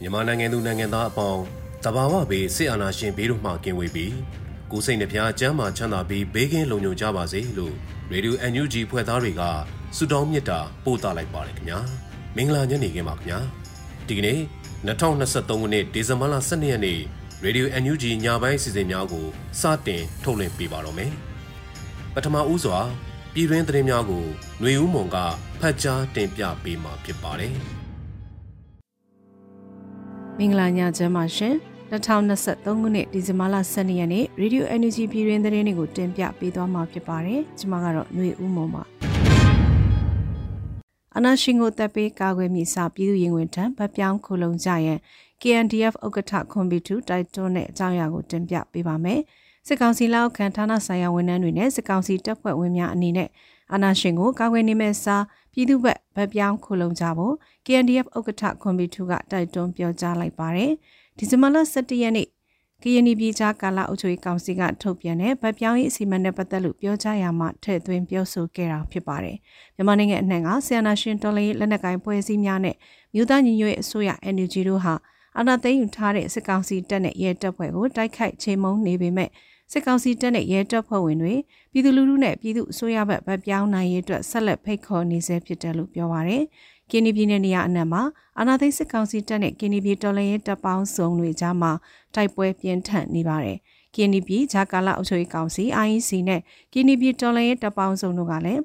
မြန်မာနိုင်ငံသူနိုင်ငံသားအပေါင်းတဘာဝဘေးစစ်အာဏာရှင်ဘေးတို့မှကင်းဝေးပြီးကိုစိတ်နှပြကျမ်းမာချမ်းသာပြီးဘေးကင်းလုံခြုံကြပါစေလို့ရေဒီယို NUG ဖွဲ့သားတွေကဆုတောင်းမေတ္တာပို့သလိုက်ပါတယ်ခင်ဗျာမင်္ဂလာညနေခင်းပါခင်ဗျာဒီကနေ့2023ခုနှစ်ဒီဇင်ဘာလ12ရက်နေ့ရေဒီယို NUG ညပိုင်းစီစဉ်များကိုစတင်ထုတ်လွှင့်ပေးပါတော့မယ်ပထမဦးစွာပြည်တွင်းသတင်းများကိုຫນွေဦးမွန်က ဖတ်ကြားတင်ပြပေးမှာဖြစ်ပါတယ်။မင်္ဂလာညချမ်းပါရှင်။2023ခုနှစ်ဒီဇင်ဘာလ12ရက်နေ့ Radio Energy ပြည်တွင်းသတင်းတွေကိုတင်ပြပေးသွားမှာဖြစ်ပါတယ်။ကျွန်မကတော့ຫນွေဦးမွန်ပါ။အနာရှင်ကိုတပ်ပေးကာကွယ်မိစာပြည်သူရင်ဝင်ထံဗပြောင်းခုလုံကြရန် KNDF ဥက္ကဋ္ဌခွန်ဘီတူတိုက်တွန်းတဲ့အကြောင်းအရာကိုတင်ပြပေးပါမယ်။စစ်ကောင်စီလက်အောက်ခံဌာနဆိုင်ရာဝန်ထမ်းတွေနဲ့စစ်ကောင်စီတပ်ဖွဲ့ဝင်များအနေနဲ့အာဏာရှင်ကိုကာကွယ်နေမဲ့စား ပြည်သူ့ဘက်ဗတ်ပြောင်းခုလုံကြဖို့ KNDF ဥက္ကဋ္ဌခွန်ဘီထူကတိုက်တွန်းပြောကြားလိုက်ပါတယ်။ဒီဇင်ဘာလ17ရက်နေ့ကရင်ပြည်ကြားကာလအုပ်ချုပ်ရေးကောင်စီကထုတ်ပြန်တဲ့ဗတ်ပြောင်းရေးအစီအမံနဲ့ပတ်သက်လို့ပြောကြားရမှာထည့်သွင်းပြောဆိုခဲ့တာဖြစ်ပါတယ်။မြန်မာနိုင်ငံအနှံ့ကဆီယနာရှင်တော်လေးလက်နက်ကိုင်ဖွဲ့စည်းများနဲ့မြို့သားညီညွတ်ရေးအစိုးရ NUG တို့ဟာအာဏာသိမ်းယူထားတဲ့စစ်ကောင်စီတပ်နဲ့ရဲတပ်ဖွဲ့ကိုတိုက်ခိုက်ချေမှုန်းနေပေမဲ့ စစ်ကောင်စီတပ်နဲ့ရဲတပ်ဖွဲ့ဝင်တွေပြည်သူလူထုနဲ့ပြည်သူအစိုးရဘက်ဗတ်ပြောင်းနိုင်ရေးအတွက်ဆက်လက်ဖိတ်ခေါ်နေဆဲဖြစ်တယ်လို့ပြောပါရယ်။ကင်းနီပြည်နယ်နေရာအနှံ့မှာအာဏာသိမ်းစစ်ကောင်စီတပ်နဲ့ကင်းနီပြည်တော်လှန်ရေးတပ်ပေါင်းစုံတွေကြားမှာတိုက်ပွဲပြင်းထန်နေပါတယ်။ကင်းနီပြည်ဂျာကာလာအုပ်ချုပ်ရေးကောင်စီ IEC နဲ့ကင်းနီပြည်တော်လှန်ရေးတပ်ပေါင်းစုံတို့ကလည်း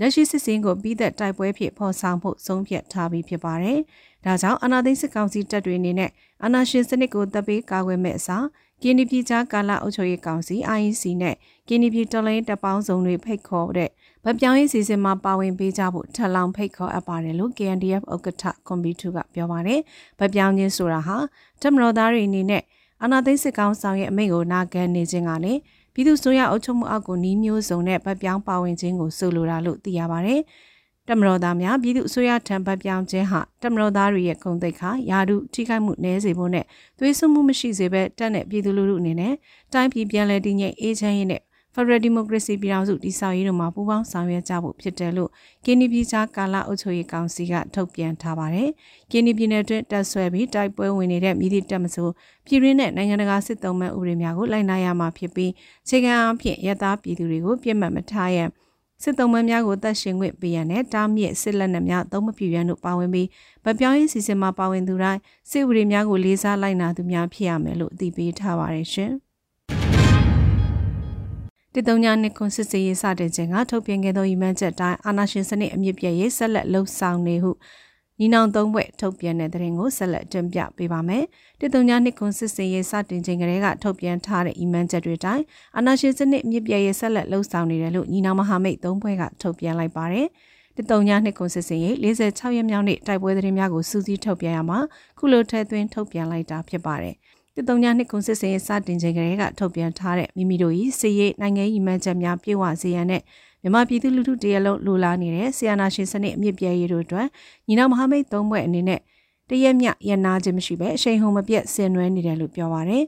လက်ရှိစစ်စင်းကိုပြီးသက်တိုက်ပွဲဖြစ်ဖော်ဆောင်ဖို့ဆုံးဖြတ်ထားပြီးဖြစ်ပါတယ်။ဒါကြောင့်အာဏာသိမ်းစစ်ကောင်စီတပ်တွေအနေနဲ့အာဏာရှင်စနစ်ကိုတပ်ပေးကာကွယ်မဲ့အစား ကင်းဒီပြည်ကြားကာလအုပ်ချုပ်ရေးကောင်စီ IEC နဲ့ကင်းဒီပြည်တော်လိုင်းတပ်ပေါင်းစုံတွေဖိတ်ခေါ်တဲ့ဗပြောင်းရေးစီစဉ်မှာပါဝင်ပေးကြဖို့ထပ်လောင်ဖိတ်ခေါ်အပ်ပါတယ်လို့ KNDF ဥက္ကဋ္ဌကွန်ပျူတာကပြောပါတယ်။ဗပြောင်းခြင်းဆိုတာဟာတမတော်သားတွေအနေနဲ့အာဏာသိမ်းစစ်ကောင်ဆောင်ရဲ့အမိန့်ကိုနာခံနေခြင်းကလည်းပြည်သူ့ဆိုရအုပ်ချုပ်မှုအောက်ကိုနှီးမျိုးစုံနဲ့ဗပြောင်းပါဝင်ခြင်းကိုဆိုလိုတာလို့သိရပါတယ်။ တမတော်သားများပြည်သူအစိုးရထံပတ်ပြောင်းခြင်းဟာတမတော်သားတွေရဲ့ခုံသိက္ခာယာတုထိခိုက်မှုနည်းစေဖို့နဲ့သွေးစွမှုမရှိစေဘဲတက်တဲ့ပြည်သူလူထုအနေနဲ့တိုင်းပြည်ပြန်လည်တည်ငြိမ်အေးချမ်းရေးနဲ့ Federal Democracy ပြည်ထောင်စုတည်ဆောက်ရေးတို့မှာပူးပေါင်းဆောင်ရွက်ကြဖို့ဖြစ်တယ်လို့ကင်းနီပြည်ကြားကာလအုပ်ချုပ်ရေးကောင်စီကထုတ်ပြန်ထားပါတယ်။ကင်းနီပြည်နယ်တွင်တက်ဆွဲပြီးတိုက်ပွဲဝင်နေတဲ့မြည်သည့်တပ်မစိုးပြည်ရင်းနဲ့နိုင်ငံတကာစစ်သုံးမဲ့ဥပဒေများကိုလိုက်နာရမှာဖြစ်ပြီးခြေခံအဖြစ်ရသားပြည်သူတွေကိုပြစ်မှတ်မထားရန် စစ်တုံးမန်းများကိုတတ်ရှင်ခွင့်ပေးရန်နဲ့တားမြစ်စစ်လက်နက်များသုံးမပြရန်တို့ပါဝင်ပြီးဗပြောင်းရေးစီစဉ်မှာပါဝင်သူတိုင်းစစ်ဝေများကိုလေးစားလိုက်နာသူများဖြစ်ရမယ်လို့အသိပေးထားပါတယ်ရှင်။တတုံညာနှစ်ခွန်စစ်စေးရေးစတင်ခြင်းကထုတ်ပြန်ခဲ့သောဤမှန်းချက်တိုင်းအာဏာရှင်စနစ်အမြင့်ပြည့်ရေးဆက်လက်လှုပ်ဆောင်နေဟု ညီနောင်သုံးဘွဲ့ထုတ်ပြန်တဲ့သတင်းကိုဆက်လက်တင်ပြပေးပါမယ်။တစ်တုံညာနှစ်ခွန်စစ်စင်ရေးစတင်ချိန်ကလေးကထုတ်ပြန်ထားတဲ့ email ချက်တွေတိုင်းအနာရှင်စနစ်မြစ်ပြဲရေးဆက်လက်လှုပ်ဆောင်နေတယ်လို့ညီနောင်မဟာမိတ်သုံးဘွဲ့ကထုတ်ပြန်လိုက်ပါတယ်။တစ်တုံညာနှစ်ခွန်စစ်စင်ရေး46ရက်မြောက်နေ့တိုက်ပွဲသတင်းများကိုစူးစီးထုတ်ပြန်ရမှာခုလိုထဲသွင်းထုတ်ပြန်လိုက်တာဖြစ်ပါတယ်။တတုံညာနှစ်ကွန်စစ်စင်ရေးစတင်ချိန်ကလေးကထုတ်ပြန်ထားတဲ့မိမိတို့၏စီရေးနိုင်ငံရေးမှန်းချက်များပြေဝစေရန်နဲ့ မြန်မာပြည်သူလူထုတရလုံးလိုလားနေတဲ့ဆီယနာရှင်စနစ်အမြင့်ပြဲရေးတို့အတွက်ညီနောင်မဟာမိတ်သုံးဘွဲ့အနေနဲ့တရက်မြရနာခြင်းမရှိပဲအရှိန်ဟုန်မပြတ်ဆင်နွှဲနေတယ်လို့ပြောပါရယ်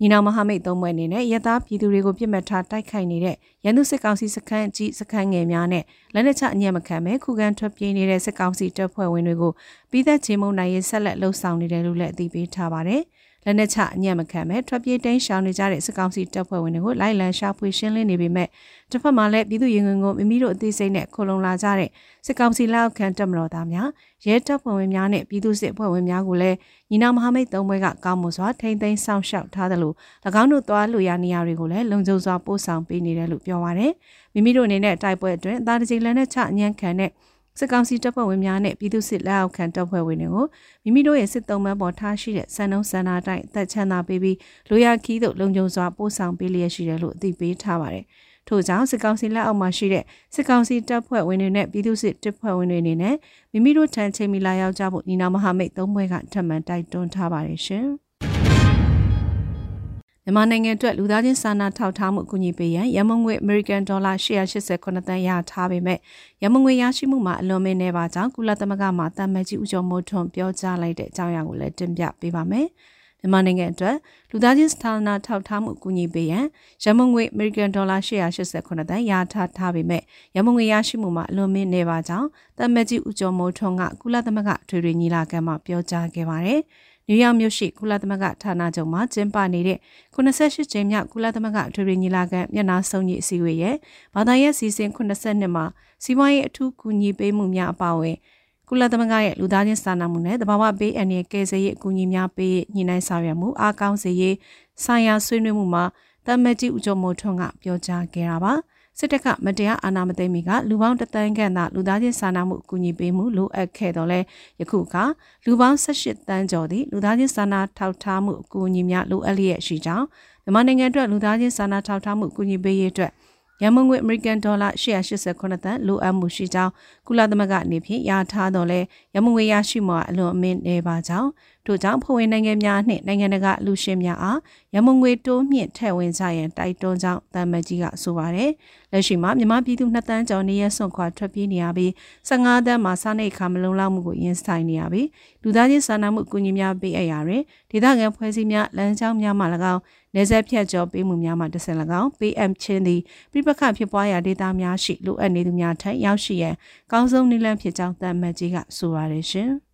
ညီနောင်မဟာမိတ်သုံးဘွဲ့အနေနဲ့ရသားပြည်သူတွေကိုပြစ်မှတ်ထားတိုက်ခိုက်နေတဲ့ရန်သူစစ်ကောင်စီစခန်းကြီးစခန်းငယ်များနဲ့လက်နက်ချအညံ့မခံပဲခုခံထွက်ပြေးနေတဲ့စစ်ကောင်စီတပ်ဖွဲ့ဝင်တွေကိုပြီးသက်ချင်းမုံနိုင်ရေးဆက်လက်လှုပ်ဆောင်နေတယ်လို့လည်းအသိပေးထားပါတယ် လက်နက်ချအညံ့မခံမဲ့ထွက်ပြေးတိမ်းရှောင်နေကြတဲ့စစ်ကောင်စီတပ်ဖွဲ့ဝင်တွေကိုလိုက်လံရှာဖွေရှင်းလင်းနေပေမဲ့တစ်ဖက်မှာလည်းပြည်သူရင်ငွေကိုမိမိတို့အသေးစိတ်နဲ့ခုံလုံလာကြတဲ့စစ်ကောင်စီလက်အောက်ခံတပ်မတော်သားများရဲတပ်ဖွဲ့ဝင်များနဲ့ပြည်သူစစ်အဖွဲ့ဝင်များကိုလည်းညီနောင်မဟာမိတ်သုံးဘွဲကကောင်းမွန်စွာထိမ့်သိမ်းဆောင်ရှောက်ထားသလို၎င်းတို့သွားလူရနေရာတွေကိုလည်းလုံခြုံစွာပို့ဆောင်ပေးနေတယ်လို့ပြောပါရယ်မိမိတို့အနေနဲ့တိုက်ပွဲအတွင်းအသားတကြီးလက်နက်ချအညံ့ခံတဲ့ စစ်ကောင်စီတပ်ဖွဲ့ဝင်များနဲ့ပြည်သူစစ်လက်အောက်ခံတပ်ဖွဲ့ဝင်တွေကိုမိမိတို့ရဲ့စစ်တုံးမန်းပေါ်ထားရှိတဲ့စံနှုံးစံနာတိုင်းအသက်ချမ်းသာပေးပြီးလူရခီးတို့လုံခြုံစွာပို့ဆောင်ပေးလျက်ရှိတယ်လို့အသိပေးထားပါတယ်။ထို့ကြောင့်စစ်ကောင်စီလက်အောက်မှာရှိတဲ့စစ်ကောင်စီတပ်ဖွဲ့ဝင်တွေနဲ့ပြည်သူစစ်တပ်ဖွဲ့ဝင်တွေအနေနဲ့မိမိတို့ထံချိန်မီလာရောက်ကြဖို့ညီနောင်မဟာမိတ်သုံးဘွဲကထပ်မံတိုက်တွန်းထားပါတယ်ရှင်။ မြန်မာနိုင်ငံအတွက်လူသားချင်းစာနာထောက်ထားမှုအကူအညီပေးရန်ရမုံငွေ American Dollar 189တန်းရထားပေမဲ့ရမုံငွေရရှိမှုမှာအလွန်မင်းနေပါကြောင့်ကုလသမဂ္ဂမှတာမန်ကြီးဦးကျော်မိုးထွန်းပြောကြားလိုက်တဲ့အကြောင်းအရာကိုလည်းတင်ပြပေးပါမယ်။မြန်မာနိုင်ငံအတွက်လူသားချင်းစာနာထောက်ထားမှုအကူအညီပေးရန်ရမုံငွေ American Dollar 189တန်းရထားထားပေမဲ့ရမုံငွေရရှိမှုမှာအလွန်မင်းနေပါကြောင်းတာမန်ကြီးဦးကျော်မိုးထွန်းကကုလသမဂ္ဂထွေထွေညီလာခံမှာပြောကြားခဲ့ပါတယ်။ နယူးယောက်မြို့ရှိကုလသမဂ္ဂဌာနချုပ်မှာကျင်းပနေတဲ့88ကြိမ်မြောက်ကုလသမဂ္ဂအထွေထွေညီလာခံမျက်နှာစုံကြီးအစည်းအဝေးရဲ့ဘာသာရေးစီစဉ်82မှာစီးပွားရေးအထူးကူညီပေးမှုများအပါအဝင်ကုလသမဂ္ဂရဲ့လူသားချင်းစာနာမှုနဲ့တဘာဝဘေးအန္တရာယ်ကယ်ဆယ်ရေးအကူအညီများပေးညှိနှိုင်းဆောင်ရွက်မှုအားကောင်းစေရေးဆိုင်ရာဆွေးနွေးမှုမှာတမတ်ကြီးဦးကျော်မိုးထွန်းကပြောကြားခဲ့တာပါ။ စစ်တပ်ကမတရားအာဏာမသိမ်းမီကလူပေါင်းတသန်းခန့်သာလူသားချင်းစာနာမှုအကူအညီပေးမှုလိုအပ်ခဲ့တော့လဲယခုကလူပေါင်း18တန်းကျော်သည့်လူသားချင်းစာနာထောက်ထားမှုအကူအညီများလိုအပ်လျက်ရှိကြောင်းမြန်မာနိုင်ငံအတွက်လူသားချင်းစာနာထောက်ထားမှုအကူအညီပေးရေးအတွက်ရန်မုံငွေအမေရိကန်ဒေါ်လာ189တန်လိုအပ်မှုရှိကြောင်းကုလသမဂ္ဂအနေဖြင့်ရထားတော်လဲရန်မုံငွေရရှိမှုအလွန်အမင်းနေပါကြောင်း ထို့ကြောင့်ဖွဲ့ဝင်နိုင်ငံများနှင့်နိုင်ငံတကာလူရှင်များအားရမုံငွေတိုးမြင့်ထည့်ဝင်ကြရန်တိုက်တွန်းကြောင်းတမ္မကြီးကဆိုပါတယ်။လက်ရှိမှာမြန်မာပြည်သူ2တန်းကျော်နေရဆွန့်ခွာထွက်ပြေးနေရပြီး15တန်းမှာစားနေခါမလုံလောက်မှုကိုရင်ဆိုင်နေရပြီးလူသားချင်းစာနာမှုအကူအညီများပေးအပ်ရာတွင်ဒေသခံဖွဲ့စည်းများလမ်းကြောင်းများမှ၎င်းနေဆက်ဖြတ်ကျော်ပေးမှုများမှတဆင့်၎င်း PM ချင်းသည်ပြပခဖြစ်ပွားရာဒေသများရှိလိုအပ်နေသူများထံရောက်ရှိရန်ကောင်းဆုံးနည်းလမ်းဖြစ်ကြောင်းတမ္မကြီးကဆိုပါတယ်ရှင်။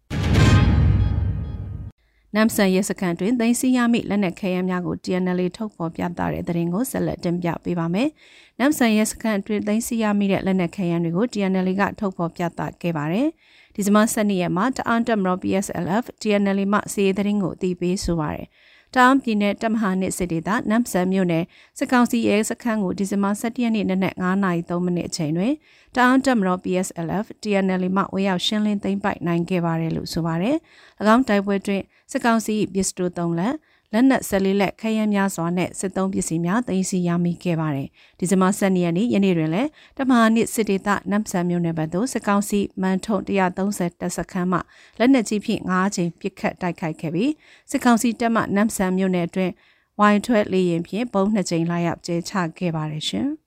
နမ်ဆန်ရဲစခန်းတွင်သိမ်းဆည်းရမိလက်နက်ခဲယမ်းများကို TNL ထုတ်ဖော်ပြသတဲ့သတင်းကိုဆက်လက်တင်ပြပေးပါမယ်။နမ်ဆန်ရဲစခန်းတွင်သိမ်းဆည်းရမိတဲ့လက်နက်ခဲယမ်းတွေကို TNL ကထုတ်ဖော်ပြသခဲ့ပါတယ်။ဒီဇင်ဘာ12ရက်မှာတအန်တက်မရော PSLF TNL မှစီးသတင်းကိုအသိပေးဆိုပါတယ်။ တောင်ပြည်နယ်တမဟာနစ်စစ်ဒေသနမ်ဆန်မြို့နယ်စစ်ကောင်စီရဲစခန်းကိုဒီဇင်ဘာ17ရက်နေ့နနက်9:03မိနစ်အချိန်တွင်တောင်တက်မတော် PSLF TNL မှဝေရောက်ရှင်းလင်းသိမ်းပိုက်နိုင်ခဲ့ပါတယ်လို့ဆိုပါတယ်။၎င်းတိုက်ပွဲတွင်စစ်ကောင်စီပစ္စတို3လက် လက်နက်၁၄လက်ခရမ်းများစွာနဲ့စစ်သုံးပစ္စည်းများသိမ်းဆည်းရမိခဲ့ပါတယ်။ဒီဇင်ဘာ12ရက်နေ့ယနေ့တွင်လည်းတမဟာနစ်စစ်ဒေသနမ်ဆန်မြို့နယ်ဘက်သို့စစ်ကောင်စီမန်ထုံ130တပ်စခန်းမှလက်နက်ကြီးဖြင့်၅ချိန်ပစ်ခတ်တိုက်ခိုက်ခဲ့ပြီးစစ်ကောင်စီတပ်မှနမ်ဆန်မြို့နယ်အတွင်းဝိုင်းထွက်လေရင်ဖြင့်ပုံနှစ်ကြိမ်လာရောက်ကျဲချခဲ့ပါတယ်ရှင်။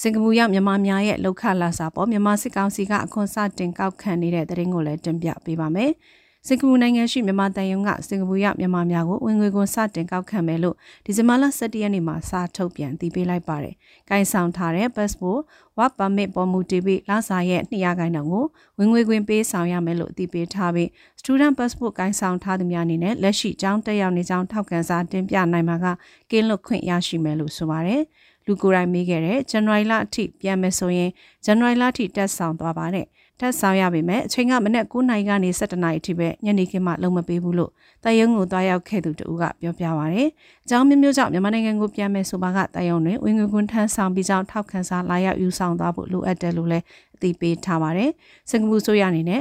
စင်ကာပူရောက်မြန်မာများရဲ့လောက်ခလာစာပေါ်မြန်မာစစ်ကောင်စီကအခွန်စတင်ကောက်ခံနေတဲ့တရင်ကိုလည်းတင်ပြပေးပါမယ်။ စင်ကာပူနိုင်ငံရှိမြန်မာတန်ယုံကစင်ကာပူရောက်မြန်မာများကိုဝင်ငွေခွန်စတင်ကောက်ခံမယ်လို့ဒီဇင်ဘာလ17ရက်နေ့မှာစာထုတ်ပြန်တည်ပေးလိုက်ပါတယ်။ကိုင်ဆောင်ထားတဲ့ passport work permit ပေါ်မူတည်ပြီးလစာရဲ့200ခိုင်နှုန်းကိုဝင်ငွေခွင်ပေးဆောင်ရမယ်လို့တည်ပေးထားပြီး student passport ကိုင်ဆောင်ထားသူများအနေနဲ့လက်ရှိကျောင်းတက်ရောက်နေကြောင်းထောက်ခံစာတင်ပြနိုင်မှာကကင်းလွတ်ခွင့်ရရှိမယ်လို့ဆိုပါတယ်။လူကိုယ်တိုင်မေးခဲ့တဲ့ဇန်နဝါရီလအထိပြန်မယ်ဆိုရင်ဇန်နဝါရီလအထိတက်ဆောင်သွားပါတဲ့ တက်ဆောင်ရပါမယ်အချိန်ကမနေ့9နိုင်ကနေ17နိုင်အထိပဲညနေခင်းမှလုံးမပေးဘူးလို့တယုံကိုတွားရောက်ခဲ့သူတူကပြောပြပါရယ်။အကြောင်းမျိုးမျိုးကြောင့်မြန်မာနိုင်ငံကိုပြန်မယ်ဆိုပါကတယုံတွင်ဝင်ငွေကွန်းထမ်းဆောင်ပြီးကြောင်းထောက်ခံစာလာရောက်ယူဆောင်သွားဖို့လိုအပ်တယ်လို့လည်းအသိပေးထားပါရယ်။စင်ကာပူဆိုရအနေနဲ့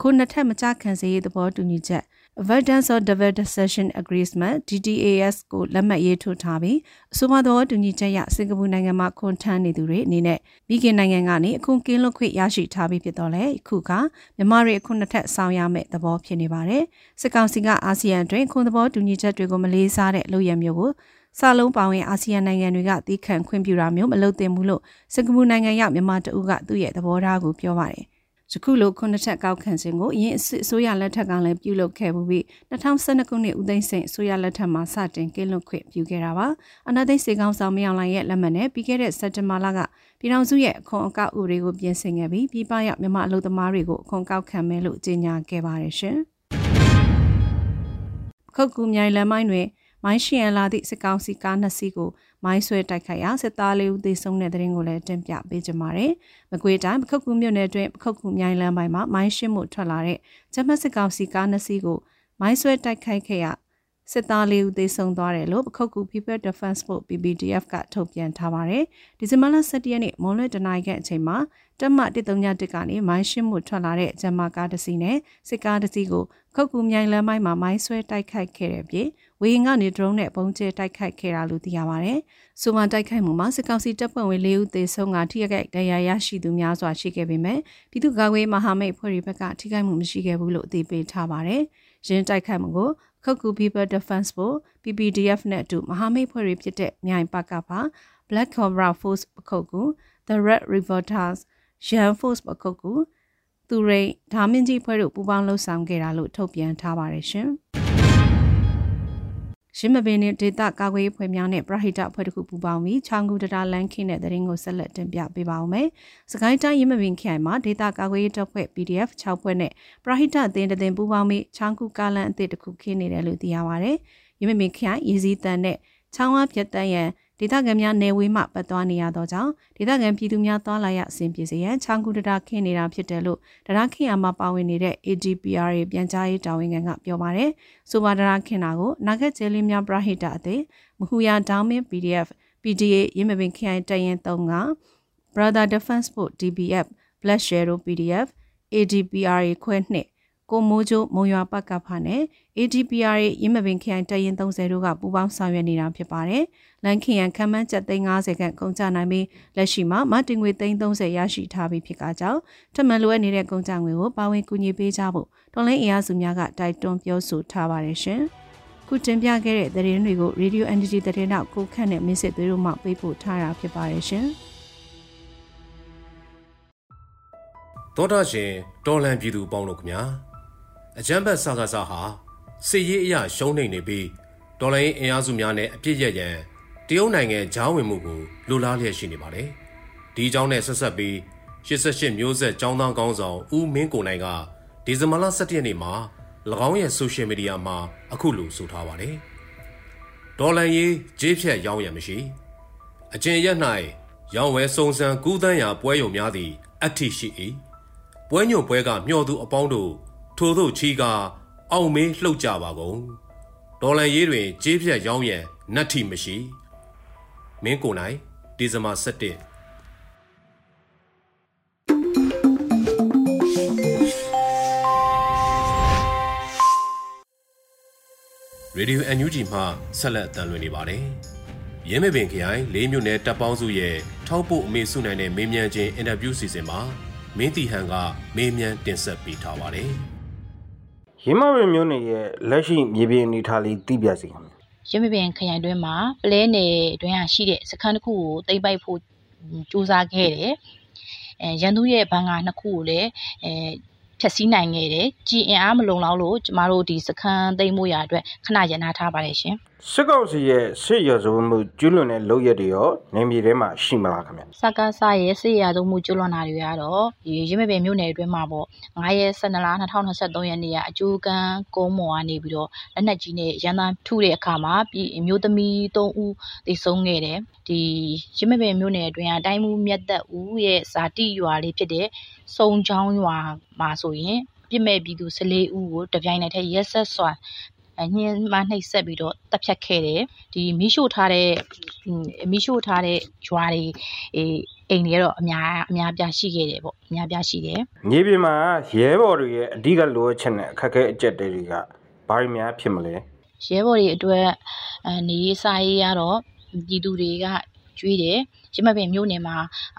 ခုနှစ်ထက်မကြခံစေရေးသဘောတူညီချက် Avoidance of Diversion Agreement DDAS ကိုလက်မှတ်ရေးထိုးထားပြီးအဆိုပါသောတူညီချက်ရစင်ကာပူနိုင်ငံမှာခွန်ထမ်းနေသူတွေအနေနဲ့မိခင်နိုင်ငံကနေအခုကင်းလွတ်ခွင့်ရရှိထားပြီးဖြစ်တော့လေအခုကမြန်မာတွေအခုနှစ်ထပ်ဆောင်ရမယ့်သဘောဖြစ်နေပါတယ်စစ်ကောင်စီကအာဆီယံတွင်ခွန်သဘောတူညီချက်တွေကိုမလေးစားတဲ့လုပ်ရမျိုးကိုစာလုံးပါဝင်အာဆီယံနိုင်ငံတွေကတီးခန့်ခွင့်ပြုတာမျိုးမလုပ်သင့်ဘူးလို့စင်ကာပူနိုင်ငံရောက်မြန်မာတအုပ်ကသူ့ရဲ့သဘောထားကိုပြောပါတယ်။ ယခုလိုခုနှစ်ချက်ကောက်ခံခြင်းကိုအရင်အစိုးရလက်ထက်ကလည်းပြုလုပ်ခဲ့ပြီး2012ခုနှစ်ဦးသိန်းစိန်အစိုးရလက်ထက်မှာစတင်ကင်းလွတ်ခွင့်ပြုခဲ့တာပါအနာသိစေကောင်းဆောင်မယောင်လိုင်ရဲ့လက်မှတ်နဲ့ပြီးခဲ့တဲ့စက်တင်ဘာလကပြည်ထောင်စုရဲ့အခွန်အကောက်ဥပဒေကိုပြင်ဆင်ခဲ့ပြီးပြည်ပရောက်မြန်မာအလုပ်သမားတွေကိုအခွန်ကောက်ခံမယ်လို့ကြေညာခဲ့ပါတယ်ရှင်ခုတ်ကူမြိုင်လမ်းမိုင်းတွင်မိုင်းရှင်ရလာသည့်စစ်ကောင်စီကားနှစ်စီးကို မိုင်းဆွဲတိုက်ခိုက်ရာစစ်သားလေးဦးသေဆုံးတဲ့တဲ့ရင်ကိုလည်းတင်ပြပေးကြပါမယ်။မကွေးတိုင်းပခုတ်ကူမြို့နယ်တွင်ပခုတ်ကူမြိုင်လမ်းပိုင်းမှာမိုင်းရှင်းမှုထွက်လာတဲ့ဂျမတ်စစ်ကောင်စီကားနှစ်စီးကိုမိုင်းဆွဲတိုက်ခိုက်ခဲ့ရ စစ်သားလေးဦးသေဆုံးသွားတယ်လို့ပခုတ်ကူ People Defense Force PPDF ကထုတ်ပြန်ထားပါတယ်။ဒီဇင်ဘာလ17ရက်နေ့မွန်လွဲတနင်္လာနေ့အချိန်မှာတက်မ131ကနေမိုင်းရှင်းမှုထွက်လာတဲ့ဂျမကားတစ်စီးနဲ့စစ်ကားတစ်စီးကိုခုတ်ကူမြိုင်လမ်းပိုင်းမှာမိုင်းဆွဲတိုက်ခိုက်ခဲ့တဲ့ပြည်ဝေဟင်ကနေ drone နဲ့ပုံကျဲတိုက်ခိုက်ခဲ့တာလို့သိရပါတယ်။ဆိုမှတိုက်ခိုက်မှုမှာစစ်ကောင်စီတပ်ဖွဲ့ဝင်၄ဦးသေဆုံးကထိခိုက်ဒဏ်ရာရရှိသူများစွာရှိခဲ့ပေမဲ့ပြည်သူ့ကာကွယ်မဟာမိတ်ဖွဲ့တွေဘက်ကထိခိုက်မှုမရှိခဲ့ဘူးလို့အသိပေးထားပါတယ်။ရင်းတိုက်ခိုက်မှုကို ခုတ်ကူ People Defense Force PPDF နဲ့အတူမဟာမိတ်ဖွဲ့တွေဖြစ်တဲ့မြိုင်ပကပါ Black Cobra Force ပခုတ်ကူ The Red Revolters Yan Force ပခုတ်ကူသူရိန်ဓာမင်းကြီးဖွဲ့တို့ပူးပေါင်းလှုပ်ဆောင်ခဲ့တာလို့ထုတ်ပြန်ထားပါတယ်ရှင်။ ရင်းမပင်နဲ့ဒေတာကာကွယ်ရေးဖွဲ့များနဲ့ပရဟိတအဖွဲ့တစ်ခုပူးပေါင်းပြီးချောင်းကူတတာလန်ခင်းတဲ့တရင်ကိုဆက်လက်တင်ပြပေးပါဦးမယ်။စကိုင်းတိုင်းရင်းမပင်ခရိုင်မှာဒေတာကာကွယ်ရေးတပ်ဖွဲ့ PDF 6ဖွဲ့နဲ့ပရဟိတအသင်းတသင်းပူးပေါင်းပြီးချောင်းကူကားလန်အသစ်တစ်ခုခင်းနေတယ်လို့သိရပါဗျ။ရင်းမပင်ခရိုင်ရည်စည်းတန်နဲ့ချောင်းဝါပြတ်တန်းရန် ဒေသခံများနေဝေးမှပတ်သွားနေရသောကြောင့်ဒေသခံပြည်သူများသွားလာရအဆင်ပြေစေရန်ချောင်းကူတတာခင်းနေတာဖြစ်တယ်လို့တရာခင်းအားမှာပါဝင်နေတဲ့ ADPR ရဲ့ပြန်ကြားရေးတာဝန်ခံကပြောပါတယ်။ဆိုပါတရာခင်းတာကိုနာဂတ်ကျဲလင်းများပရဟိတအသေးမဟူယာဒေါင်းမင်း PDF PDA ရင်းမပင်ခိုင်တရင်3က Brother Defense Force DBF Black Shadow PDF ADPR ခွဲနှစ် ကိုမိုးချိုမုံရွာပတ်ကဖာနဲ့ ADPR ရဲ့ရင်းမပင်ခရိုင်တရင်30တို့ကပူးပေါင်းဆောင်ရွက်နေတာဖြစ်ပါတယ်။လန်ခီယန်ခမ်းမန်းကျပ်သိန်း90ခန့်ကုန်ကျနိုင်ပြီးလက်ရှိမှာမတင်ငွေသိန်း30ရရှိထားပြီးဖြစ်ကကြောင်းထမန်လိုအပ်နေတဲ့ကုန်ကျငွေကိုပါဝင်ကူညီပေးကြဖို့တော်လိုင်းအင်အားစုများကတိုက်တွန်းပြောဆိုထားပါတယ်ရှင်။ခုတင်ပြခဲ့တဲ့သတင်းတွေကို Radio Entity သတင်းတော့ကိုခန့်နဲ့မင်းစစ်သွေးတို့မှပေးပို့ထားတာဖြစ်ပါတယ်ရှင်။တောတာရှင်တော်လန်ပြည်သူပေါင်းတို့ခင်ဗျာ အကြမ်းဖက်စကားစားဟာစစ်ရေးအရာရှုံးနေနေပြီးဒေါ်လာရင်းအင်အားစုများနဲ့အပြစ်ရရန်တရုတ်နိုင်ငံဂျားဝင်မှုကိုလိုလားလျက်ရှိနေပါတယ်။ဒီအကြောင်းနဲ့ဆက်ဆက်ပြီး88မျိုးဆက်ចောင်းသားကောင်းဆောင်ဦးမင်းကိုနိုင်ကဒီဇင်ဘာလ17ရက်နေ့မှာ၎င်းရဲ့ဆိုရှယ်မီဒီယာမှာအခုလိုဆိုထားပါတယ်။ဒေါ်လာရေးဂျေးဖြတ်ရောင်းရမရှိ။အကျဉ်ရက်၌ရောင်းဝဲစုံစံကူးတန်းရာပွဲရုံများသည်အထိရှိ၏။ပွဲညွန့်ပွဲကမျှော်သူအပေါင်းတို့ ထို့သို့ချီကအောင်မေးလှုပ်ကြပါကုန်ဒေါ်လန်ရေးတွင်ကြေးဖြတ်ရောင်းရန်နတ်ထီမရှိမင်းကိုနိုင်ဒီဇင်ဘာ17ရေဒီယို NUG မှဆက်လက်တန်လွှင့်နေပါတယ်။ရင်းမပင်ခရိုင်လေးမြို့နယ်တပ်ပေါင်းစုရဲ့ထောက်ပို့အမေစုနိုင်တဲ့မေးမြန်းခြင်းအင်တာဗျူးစီစဉ်မှာမင်းတီဟန်ကမေးမြန်းတင်ဆက်ပေးထားပါတယ်။ ရင်းမပင်မျိုးနယ်ရဲ့လက်ရှိမြေပြင်အနေထားလေးသိပြစီခင်ဗျရင်းမပင်ခရိုင်တွင်းမှာပလဲနယ်တွင်းဟာရှိတဲ့စခန်းတစ်ခုကိုတိမ့်ပိုက်ဖို့စူးစမ်းခဲ့တယ်အဲရန်သူရဲ့ဘန်ကာနှစ်ခုကိုလည်းအဲဖြည့်ဆည်းနိုင်ခဲ့တယ်။ကြည်အင်အားမလုံလောက်လို့ကျမတို့ဒီစခန်းသိမ်းမှုရအတွက်ခဏရန်နာထားပါတယ်ရှင်။ စစ်ကောင်စီရဲ့စစ်ရဇုံမှုကျွလွန်တဲ့လုပ်ရက်တွေရောနေမြေထဲမှာရှိမလားခင်ဗျ။စကားစရဲ့စစ်ရဇုံမှုကျွလွန်တာတွေကတော့ဒီရင်းမပင်မြို့နယ်အတွင်းမှာပေါ့9ရက်12လ2023ရက်နေ့ကအကျိုးကန်းကုန်းမော်ကနေပြီးတော့လက်နက်ကြီးနဲ့ရန်သားထုတဲ့အခါမှာပြည်မျိုးသမီး3ဦးသေဆုံးခဲ့တယ်။ဒီရင်းမပင်မြို့နယ်အတွင်းကတိုင်းမှုမြတ်သက်ဦးရဲ့ဇာတိရွာလေးဖြစ်တဲ့စုံချောင်းရွာမှာဆိုရင်ပြစ်မဲ့ပြည်သူ14ဦးကိုတပြိုင်နက်တည်းရက်ဆက်စွာ ညှင်းမနှိပ်စက်ပြီးတော့တပ်ဖြတ်ခဲ့တယ်ဒီမိရှို့ထားတဲ့မိရှို့ထားတဲ့ဂျွာတွေအေးအိမ်တွေကတော့အများအများပြရှိခဲ့တယ်ပေါ့အများပြရှိတယ်မြေပြင်မှာရဲဘော်တွေရဲ့အဓိကလိုအပ်ချက်နဲ့အခက်အခဲအကျက်တွေကဘာတွေများဖြစ်မလဲရဲဘော်တွေအတွက်နေရေးစားရေးကတော့ပြည်သူတွေကကြွေးတယ်ရမပင်မြို့နယ်မှာ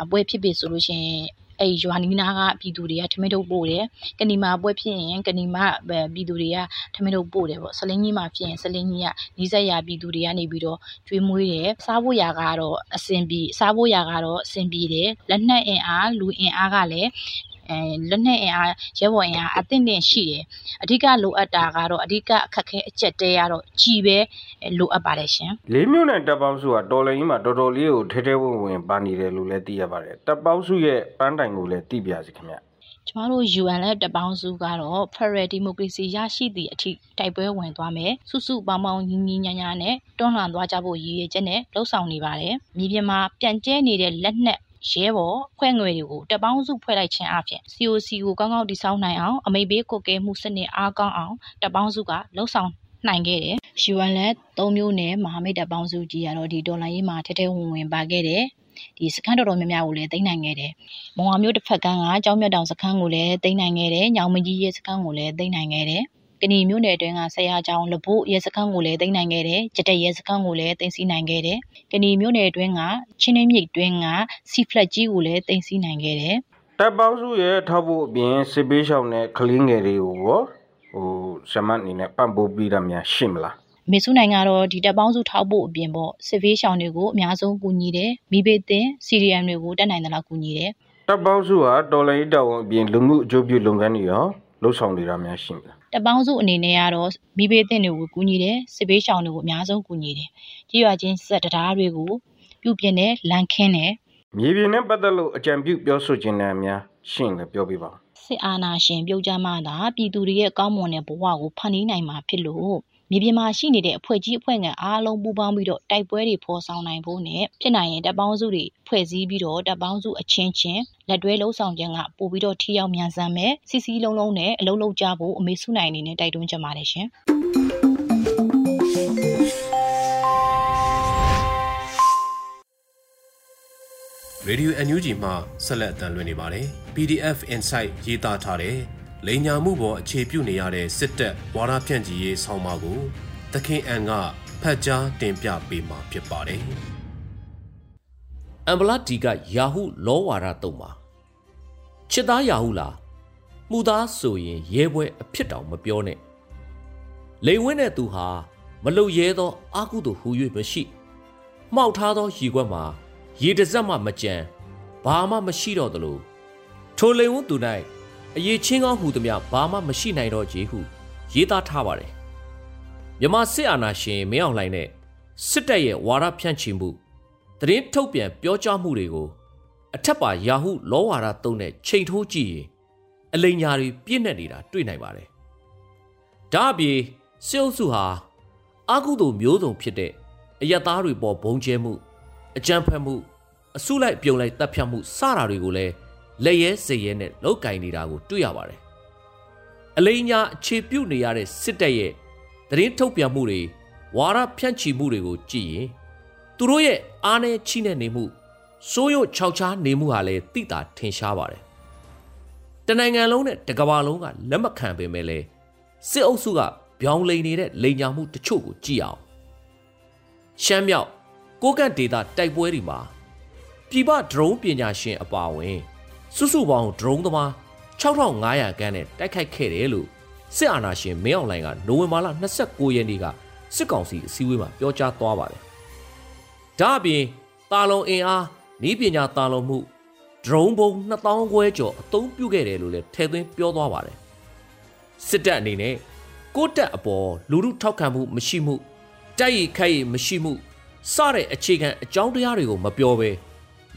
ပွဲဖြစ်ပြီဆိုလို့ရှိရင် အဲ့ရွာနီးနားကပြည်သူတွေကထမင်းထုတ်ပို့တယ်ကနီမာပွဲဖြစ်ရင်ကနီမာပြည်သူတွေကထမင်းထုတ်ပို့တယ်ပေါ့ဆလင်းကြီးမှာဖြစ်ရင်ဆလင်းကြီးကနီးစပ်ရာပြည်သူတွေကနေပြီးတော့ကျွေးမွေးတယ်စားဖို့ရာကတော့အဆင်ပြေစားဖို့ရာကတော့အဆင်ပြေတယ်လက်နက်အင်အားလူအင်အားကလည်း အဲလက်နက်အင်အားရဲဘော်အင်အားအသင့်တင်ရှိတယ်အဓိကလိုအပ်တာကတော့အဓိကအခက်ခဲအကျက်တဲရတော့ကြည်ပဲလိုအပ်ပါတယ်ရှင်လေးမျိုးနဲ့တပ်ပေါင်းစုကတော်လိုင်းကြီးမှာတော်တော်လေးကိုထဲထဲဝင်ဝင်ပါနေတယ်လို့လည်းသိရပါတယ်တပ်ပေါင်းစုရဲ့ပန်းတိုင်ကိုလည်းသိပြစီခင်ဗျကျမတို့ UN လက်တပ်ပေါင်းစုကတော့ Federal Democracy ရရှိသည့်အထိတိုက်ပွဲဝင်သွားမယ်စုစုပေါင်းပေါင်းညီညီညာညာနဲ့တွန်းလှန်သွားကြဖို့ရည်ရွယ်ချက်နဲ့လှုံ့ဆော်နေပါတယ်မြေပြင်မှာပြန်ကျဲနေတဲ့လက်နက် ရဲဘော်ဖွဲ့ငွေတွေကိုတပ်ပေါင်းစုဖွဲ့လိုက်ခြင်းအပြင် COC ကိုကောင်းကောင်းတည်ဆောက်နိုင်အောင်အမိဘေးကိုကဲမှုစနစ်အားကောင်းအောင်တပ်ပေါင်းစုကလှုံ့ဆော်နိုင်ခဲ့တယ်။ UN လက်၃မျိုးနဲ့မဟာမိတ်တပ်ပေါင်းစုကြီးကတော့ဒီဒေါ်လာရေးမှာထဲထဲဝင်ဝင်ပါခဲ့တယ်။ဒီစခန်းတော်တော်များများကိုလည်းသိမ်းနိုင်ခဲ့တယ်။မုံဝါမျိုးတစ်ဖက်ကန်းကကြောင်းမြတ်တောင်စခန်းကိုလည်းသိမ်းနိုင်ခဲ့တယ်။ညောင်မကြီးရဲစခန်းကိုလည်းသိမ်းနိုင်ခဲ့တယ်။ ကဏီမျိုးနယ်အတွင်းကဆရာကျောင်းလဘို့ရဲစခန်းကိုလည်းသိမ်းနိုင်ခဲ့တယ်။ကြတဲ့ရဲစခန်းကိုလည်းသိမ်းဆည်းနိုင်ခဲ့တယ်။ကဏီမျိုးနယ်အတွင်းကချင်းနှင်းမြိတ်အတွင်းကစီဖလက်ကြီးကိုလည်းသိမ်းဆည်းနိုင်ခဲ့တယ်။တပ်ပေါင်းစုရဲ့ထောက်ဖို့အပြင်စစ်ပေးရှောင်းတဲ့ကလင်းငယ်တွေကိုရောဟိုဇမတ်အနေနဲ့ပံ့ပိုးပြီးတာများရှိမလားမေစုနိုင်ကတော့ဒီတပ်ပေါင်းစုထောက်ဖို့အပြင်ပေါ့စစ်ဖေးရှောင်းတွေကိုအများဆုံးကူညီတယ်မိဘေးတင်စီရီယမ်တွေကိုတက်နိုင်တယ်လို့ကူညီတယ်တပ်ပေါင်းစုဟာတော်လိုင်းတောင်အပြင်လူမှုအကျိုးပြုလုပ်ငန်းတွေရောလှုပ်ဆောင်နေတာများရှိမလား တပ်ပေါင်းစုအနေနဲ့ကတော့မိဘေးတင်တွေကိုကူညီတယ်စစ်ဖေးရှောင်းတွေကိုအများဆုံးကူညီတယ်ကြီးရွာချင်းစက်တရားတွေကိုပြုပြင်တယ်လန်ခင်းတယ်မြေပြင်နဲ့ပတ်သက်လို့အကြံပြုပြောဆိုခြင်းနဲ့အများရှင်းလည်းပြောပြပါစစ်အာဏာရှင်ပြုတ်ကြမှသာပြည်သူတွေရဲ့ကောင်းမွန်တဲ့ဘဝကိုဖန်တီးနိုင်မှာဖြစ်လို့ မြေပြင်မှာရှိနေတဲ့အဖွဲ့ကြီးအဖွဲ့ငယ်အားလုံးပူးပေါင်းပြီးတော့တိုက်ပွဲတွေဖော်ဆောင်နိုင်ဖို့နဲ့ဖြစ်နိုင်ရင်တပ်ပေါင်းစုတွေဖွဲ့စည်းပြီးတော့တပ်ပေါင်းစုအချင်းချင်းလက်တွဲလှုပ်ဆောင်ခြင်းကပို့ပြီးတော့ထိရောက်မြန်ဆန်မဲ့စီစီလုံးလုံးနဲ့အလုံးလုံးကြဖို့အမေစုနိုင်အနေနဲ့တိုက်တွန်းချင်ပါတယ်ရှင်ရေဒီယို NUG မှဆက်လက်အသံလွှင့်နေပါတယ် PDF Insight ရေးသားထားတဲ့ လိန်ညာမှုပေါ်အခြေပြုနေရတဲ့စစ်တပ်ဝါဒဖြန့်ချီရေးဆောင်းပါးကိုသခင်အန်ကဖတ်ကြားတင်ပြပေးမှာဖြစ်ပါတယ်။အမ်ဘလာဒီကယာဟုလောဝါဒတုံပါချစ်သားယာဟုလားမှုသားဆိုရင်ရဲပွဲအဖြစ်တောင်မပြောနဲ့လိန်ဝင်းတဲ့သူဟာမလုံရဲသောအာကုသို့ဟူ၍မရှိမှောက်ထားသောရီခွက်မှာရေတစက်မှမကြံဘာမှမရှိတော့သလိုထိုလိန်ဝန်းသူ၌ အရေးချင်းကောင်းဟူသည်များဘာမှမရှိနိုင်တော့ကြေဟုရေးသားထားပါတယ်မြမစစ်အာဏာရှင်မင်းအောင်လှိုင်နဲ့စစ်တပ်ရဲ့ဝါဒဖြန့်ချီမှုသတင်းထုတ်ပြန်ပြောကြားမှုတွေကိုအထက်ပါယာဟုလောဝါဒသုံးတဲ့ချိန်ထိုးကြည့်ရင်အလိညာတွေပြည့်နေနေတာတွေ့နိုင်ပါတယ်ဒါအပြင်စစ်အုပ်စုဟာအာကုသိုမျိုးစုံဖြစ်တဲ့အယက်သားတွေပေါ်ဘုံကျဲမှုအကြမ်းဖက်မှုအစုလိုက်ပြုံလိုက်တပ်ဖြတ်မှုစတာတွေကိုလည်း လက်ရဲစရဲနဲ့လောက်ကင်နေတာကိုတွေ့ရပါတယ်အလိညာအခြေပြုတ်နေရတဲ့စစ်တပ်ရဲ့သတင်းထုတ်ပြန်မှုတွေဝါရဖြန့်ချီမှုတွေကိုကြည့်ရင်သူတို့ရဲ့အားနဲ့ချိနဲ့နေမှုစိုးရုပ်ခြောက်ခြားနေမှုဟာလည်းသိတာထင်ရှားပါတယ်တနိုင်ငံလုံးနဲ့တကဘာလုံးကလက်မခံပေမဲ့လည်းစစ်အုပ်စုကပြောင်းလဲနေတဲ့လိန်ညာမှုတချို့ကိုကြည့်အောင်ရှမ်းမြောက်ကိုကန့်ဒေတာတိုက်ပွဲတွေမှာပြည်ပဒရုန်းပညာရှင်အပါအဝင် စုစုပေါင်းဒရုန်းသမား6500ခန်းနဲ့တိုက်ခိုက်ခဲ့တယ်လို့စစ်အာဏာရှင်မင်းအောင်လှိုင်ကနိုဝင်ဘာလ29ရက်နေ့ကစစ်ကောင်စီအစည်းအဝေးမှာပြောကြားသွားပါတယ်။ဒါအပြင်တာလုံအင်အားဤပညာတာလုံမှုဒရုန်းဘုံ2000ခွဲကျော်အသုံးပြုခဲ့တယ်လို့လည်းထည့်သွင်းပြောသွားပါတယ်။စစ်တပ်အနေနဲ့ကိုတက်အပေါ်လူမှုထောက်ခံမှုမရှိမှုတိုက်ရိုက်ခိုက်ရမရှိမှုစတဲ့အခြေခံအကြောင်းတရားတွေကိုမပြောဘဲ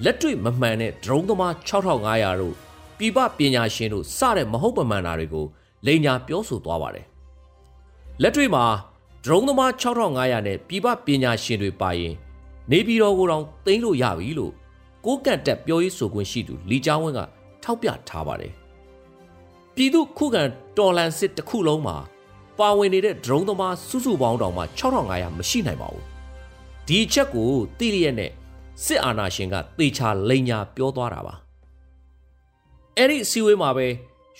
လက်တွေ့မမှန်တဲ့ဒရုန်းသမား6500တို့ပြပပညာရှင်တို့စတဲ့မဟုတ်ပမှန်တာတွေကိုလိန်ညာပြောဆိုသွားပါတယ်လက်တွေ့မှာဒရုန်းသမား6500နဲ့ပြပပညာရှင်တွေပါရင် နေပြည်တော်ကိုတောင်သိမ်းလို့ရပြီလို့ကိုကန့်တက်ပြောရေးဆိုခွင့်ရှိသူလီချောင်းဝင်းကထောက်ပြထားပါတယ်ပြည်သူခုခံတော်လန်စစ်တစ်ခုလုံးမှာပါဝင်နေတဲ့ဒရုန်းသမားစုစုပေါင်းတောင်မှ6500မရှိနိုင်ပါဘူးဒီချက်ကိုတိလျက်နဲ့ စစ်အာဏာရှင်ကသေချာလိန်ညာပြောသွားတာပါအဲ့ဒီအစည်းအဝေးမှာပဲ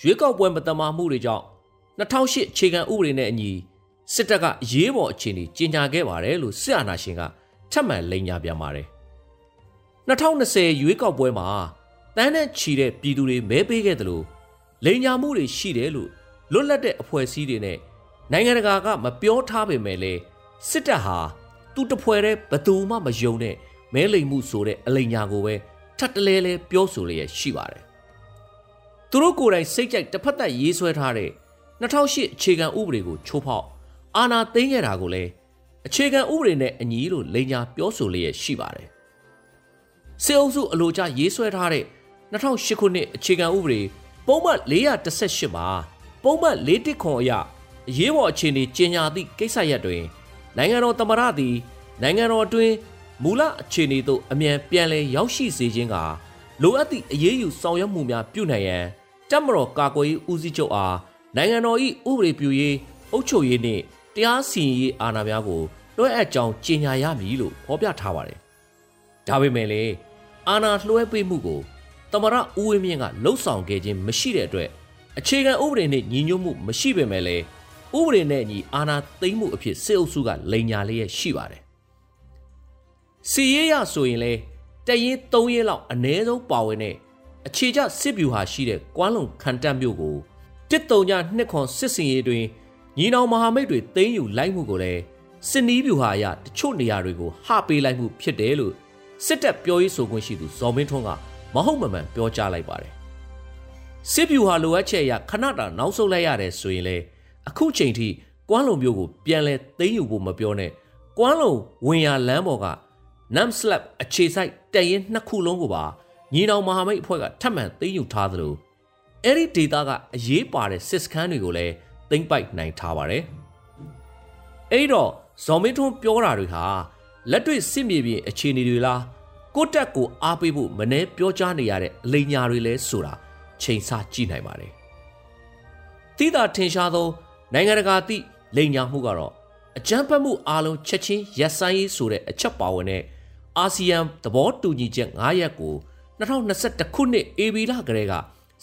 ရွေးကောက်ပွဲမတမာမှုတွေကြောင့်2008အခြေခံဥပဒေနဲ့အညီစစ်တပ်ကအရေးပေါ်အခြေအနေကြီးညာခဲ့ပါတယ်လို့စစ်အာဏာရှင်ကထပ်မံလိန်ညာပြန်ပါတယ်2020ရွေးကောက်ပွဲမှာတန်းနဲ့ချီတဲ့ပြည်သူတွေမဲပေးခဲ့တယ်လို့လိန်ညာမှုတွေရှိတယ်လို့လွတ်လပ်တဲ့အဖွဲ့အစည်းတွေနဲ့နိုင်ငံတကာကမပြောထားပေမဲ့လည်းစစ်တပ်ဟာသူတဖွဲတဲ့ဘသူမှမယုံတဲ့ မဲလိမ်မှုဆိုတဲ့အလိညာကိုပဲထပ်တလဲလဲပြောဆိုလျက်ရှိပါတယ်။သူတို့ကိုယ်တိုင်စိတ်ကြိုက်တစ်ဖက်သက်ရေးဆွဲထားတဲ့2008အခြေခံဥပဒေကိုချိုးဖောက်အာဏာသိမ်းခဲ့တာကိုလည်းအခြေခံဥပဒေနဲ့အညီလို့လိန်ညာပြောဆိုလျက်ရှိပါတယ်။စစ်အုပ်စုအလို့ကျရေးဆွဲထားတဲ့2008ခုနှစ်အခြေခံဥပဒေပုံမှန်418မှာပုံမှန်4ခွန်အရအရေးပေါ်အခြေအနေကြီးညာသည့်ကိစ္စရပ်တွင်နိုင်ငံတော်သမ္မတသည်နိုင်ငံတော်အတွင်း မူလအခြေအနေသို့အမြန်ပြန်လည်ရောက်ရှိစေခြင်းကလိုအပ်သည့်အရေးယူဆောင်ရွက်မှုများပြုနိုင်ရန်တပ်မတော်ကာကွယ်ရေးဦးစီးချုပ်အားနိုင်ငံတော်၏ဥပဒေပြုရေးအုပ်ချုပ်ရေးနှင့်တရားစီရင်ရေးအာဏာများကိုလွှဲအပ်ကြောင်းကြေညာရမည်လို့ဖော်ပြထားပါတယ်။ဒါပေမဲ့လည်းအာဏာလွှဲပေးမှုကိုတမရဦးဝင်းမြင့်ကလှုပ်ဆောင်ခဲ့ခြင်းမရှိတဲ့အတွက်အခြေခံဥပဒေနဲ့ညီညွတ်မှုမရှိပေမဲ့လည်းဥပဒေနဲ့ညီအာဏာသိမ်းမှုအဖြစ်စစ်အုပ်စုကလိန်ညာလျက်ရှိပါတယ်။ စီရေးရဆိုရင်လည်းတရင်၃ရက်လောက်အ ਨੇ ဆုံးပါဝင်တဲ့အခြေကျစစ်ဗျူဟာရှိတဲ့ကွမ်းလုံခန်တက်မြို့ကိုတစ်တုံညနှစ်ခွန်စစ်စင်ရေးတွင်ညီနောင်မဟာမိတ်တွေသိမ်းယူလိုက်မှုကိုလည်းစစ်နီးဗျူဟာအရတချို့နေရာတွေကိုဟပေးလိုက်မှုဖြစ်တယ်လို့စစ်တပ်ပြောရေးဆိုခွင့်ရှိသူဇော်မင်းထွန်းကမဟုတ်မမှန်ပြောကြားလိုက်ပါတယ်စစ်ဗျူဟာလိုအပ်ချက်အရခဏတာနောက်ဆုတ်လိုက်ရတယ်ဆိုရင်လေအခုချိန်ထိကွမ်းလုံမျိုးကိုပြန်လဲသိမ်းယူဖို့မပြောနဲ့ကွမ်းလုံဝင်ရလမ်းပေါ်က Nam Slap အခြေဆိုင်တရင်နှစ်ခုလုံးကိုပါညီနောင်မဟာမိတ်အဖွဲ့ကထပ်မံသိမ်းယူထားသလိုအဲ့ဒီဒေတာကအရေးပါတဲ့စစ်စခန်းတွေကိုလည်းသိမ်းပိုက်နိုင်ထားပါတယ်အဲ့တော့ဇော်မင်းထွန်းပြောတာတွေဟာလက်တွေ့စစ်မြေပြင်အခြေအနေတွေလားကိုတက်ကိုအားပေးဖို့မနှဲပြောကြားနေရတဲ့အလိညာတွေလဲဆိုတာချိန်ဆကြည့်နိုင်ပါတယ်တိတာထင်ရှားသောနိုင်ငံတကာသည့်လိန်ညာမှုကတော့အကြမ်းဖက်မှုအလုံးချက်ချင်းရပ်ဆိုင်းရေးဆိုတဲ့အချက်ပါဝင်တဲ့ အာဆီယံသဘောတူညီချက်9ရပ်ကို2021ခုနှစ်ဧပြီလကတည်းက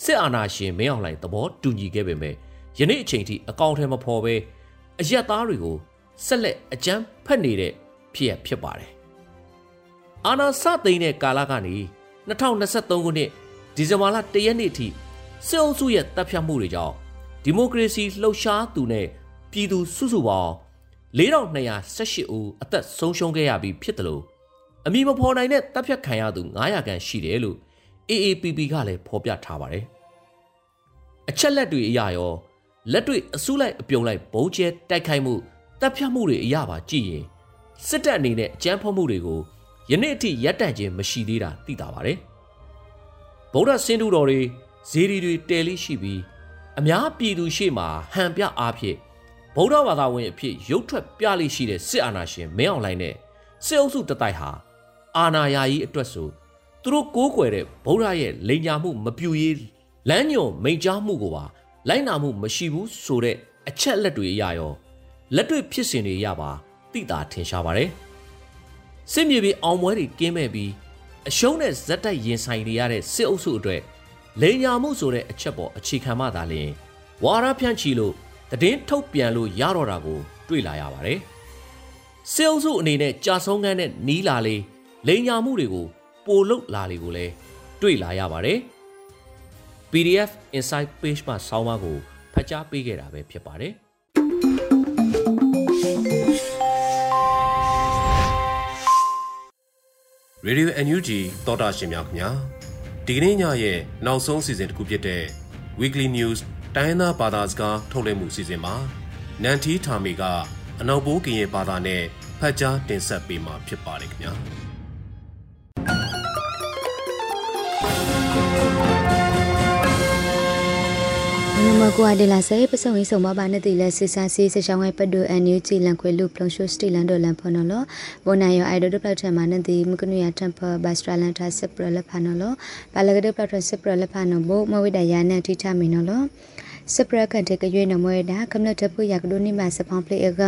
စစ်အာဏာရှင်မင်းအောင်လှိုင်သဘောတူညီခဲ့ပေမဲ့ယနေ့အချိန်ထိအကောင့်ထဲမဖော်ပဲအရက်သားတွေကိုဆက်လက်အကြမ်းဖက်နေတဲ့ဖြစ်ရဖြစ်ပါတယ်။အာဏာစသိမ်းတဲ့ကာလကနေ2023ခုနှစ်ဒီဇင်ဘာလ1ရက်နေ့ထိစစ်အုပ်စုရဲ့တပ်ဖြတ်မှုတွေကြောင့်ဒီမိုကရေစီလှုပ်ရှားသူနဲ့ပြည်သူစုစုပေါင်း4218ဦးအသက်ဆုံးရှုံးခဲ့ရပြီးဖြစ်တယ်လို့ အမိမဖော်နိုင်တဲ့တပ်ဖြတ်ခံရသူ900ခန့်ရှိတယ်လို့ AAPP ကလည်းဖော်ပြထားပါတယ်။အချက်လက်တွေအရရောလက်တွေ့အစုလိုက်အပြုံလိုက်ဘုံကျဲတိုက်ခိုက်မှုတပ်ဖြတ်မှုတွေအရပါကြည့်ရင်စစ်တပ်အနေနဲ့အကြမ်းဖက်မှုတွေကိုယနေ့အထိရပ်တန့်ခြင်းမရှိသေးတာသိတာပါတယ်။ဗုဒ္ဓဆင်းတုတော်တွေဇေဒီတွေတဲလေးရှိပြီးအများပြည်သူရှေ့မှာဟန်ပြအားဖြင့်ဗုဒ္ဓဘာသာဝင်အဖြစ်ရုပ်ထွက်ပြလိရှိတဲ့စစ်အာဏာရှင်မင်းအောင်လှိုင်နဲ့စစ်အုပ်စုတတိုက်ဟာ အာဏာယာယီအတွက်ဆိုသူတို့ကိုးကွယ်တဲ့ဗုဒ္ဓရဲ့လိန်ညာမှုမပြူရေးလမ်းညွန်မိန်ကြားမှုကိုပါလိုက်နာမှုမရှိဘူးဆိုတဲ့အချက်လက်တွေအရရောလက်တွေ့ဖြစ်စဉ်တွေရပါသိတာထင်ရှားပါတယ်စစ်မြေပြင်အောင်ပွဲတွေကင်းမဲ့ပြီးအရှုံးနဲ့ဇက်တိုက်ရင်ဆိုင်နေရတဲ့စစ်အုပ်စုအတွက်လိန်ညာမှုဆိုတဲ့အချက်ပေါ်အခြေခံမှသာလျှင်ဝါရဖြန့်ချီလို့တည်င်းထုတ်ပြန်လို့ရတော့တာကို တွေ့လာရပါတယ်စစ်အုပ်စုအနေနဲ့ကြာဆုံးခန်းနဲ့နီးလာလေ လိန်ညာမှုတွေကိုပိုလုတ်လာလေကိုလည်းတွေ့လာရပါတယ် PDF Insight Page မှာဆောင်းပါးကိုဖတ်ကြားပေးခဲ့တာပဲဖြစ်ပါတယ်ရေဒီယို NUG သောတာရှင်များခင်ဗျာဒီကနေ့ညရဲ့နောက်ဆုံးစီစဉ်တစ်ခုဖြစ်တဲ့ Weekly News တိုင်းသားဘာသာစကားထုတ်လွှင့်မှုစီစဉ်မှာနန်တီထာမီကအနောက်ဘိုးကရင်ဘာသာနဲ့ဖတ်ကြားတင်ဆက်ပေးမှာဖြစ်ပါတယ်ခင်ဗျာ မကွာ de la se ပစုံရေးဆောင်ပါပါနဲ့တိလက်စစ်ဆာစီစချောင်းရဲ့ပတ်တူအန်ယူဂျီလန်ခွေလူပလုံရှိုစတီလန်ဒိုလန်ဖနော်လဘောနိုင်ရအိုင်ဒိုဒပလက်ထမနဲ့တိမကနူယာတမ်ပါဘတ်စထရလန်တာစစ်ပရလက်ဖနော်လဘာလကဒပလက်ထစစ်ပရလက်ဖနော်ဘမဝိဒယာနဲ့ထိထမင်းနော်လစစ်ပရကန်တဲ့ကရွေးနမွေတာကမ္လတ်တပူရကဒိုနိမစဖောင်းပလေအက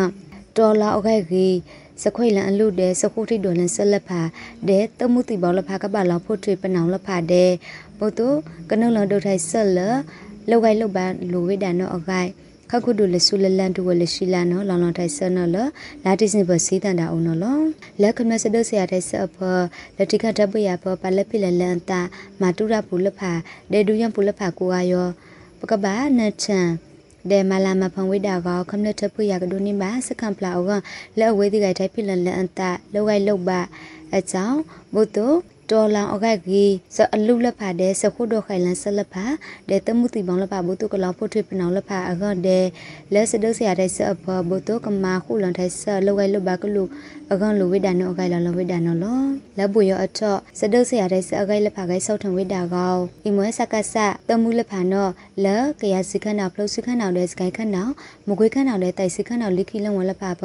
ဒေါ်လာအခိုက်ကြီးစခွေလန်အလူတဲ့စခုထိဒေါ်လန်ဆက်လက်ဖာတဲ့တမှုတိဘောလဖာကပါလောင်ဖို့ထွေပနောင်လဖာတဲ့ဘုတုကနုလန်ဒိုထိုင်ဆက်လ လောက်ကိုက်လောက်ပါလူဝိဒါနောအခိုက်ခခုဒုလဆုလလန်တူဝလရှိလာနော်လောင်လောင်ထိုင်ဆနော်လလာတိစင်ဘစီတန်တာအောင်နော်လက်ခမစဒဆရာတဲ့ဆအဖလက်တိကတပရဖပါလက်ပိလလန်တာမာတူရပူလဖာဒေဒူယံပူလဖာကိုအာယောပကဘာနချန်ဒေမလာမဖန်ဝိဒါကောခမလထပရကဒုန်နိမစကံပလာအောကလက်အဝေးဒီကထိုင်ပိလလန်တာလောက်ကိုက်လောက်ပါအကြောင်းဘုသူက တော်လောင်အကက်ကြီးစအလူလက်ဖာတဲ့စခုဒိုခိုင်လန်ဆလက်ဖာတဲ့တမှုတီပေါင်းလက်ဖာဘုတုကလောင်ဖို့ထွေပနောင်လက်ဖာအကောတဲ့လက်စဒုဆရာတဲ့ဆအဖဘုတုကမာခုလန်ထိုင်ဆလောက်ကလဘကလူအကန်လူဝိဒါနောအကိုင်လောဝိဒါနောလောလက်ဘူရအထစဒုဆရာတဲ့ဆအကိုင်လက်ဖာကိုဆောက်ထံဝိဒါကောအီမွဲစကဆတမှုလက်ဖာနောလကရစခနာဖလုစခနာတဲ့စကိုင်ခနာမကွေးခနာတဲ့တိုင်စခနာလိခိလဝလက်ဖာဘ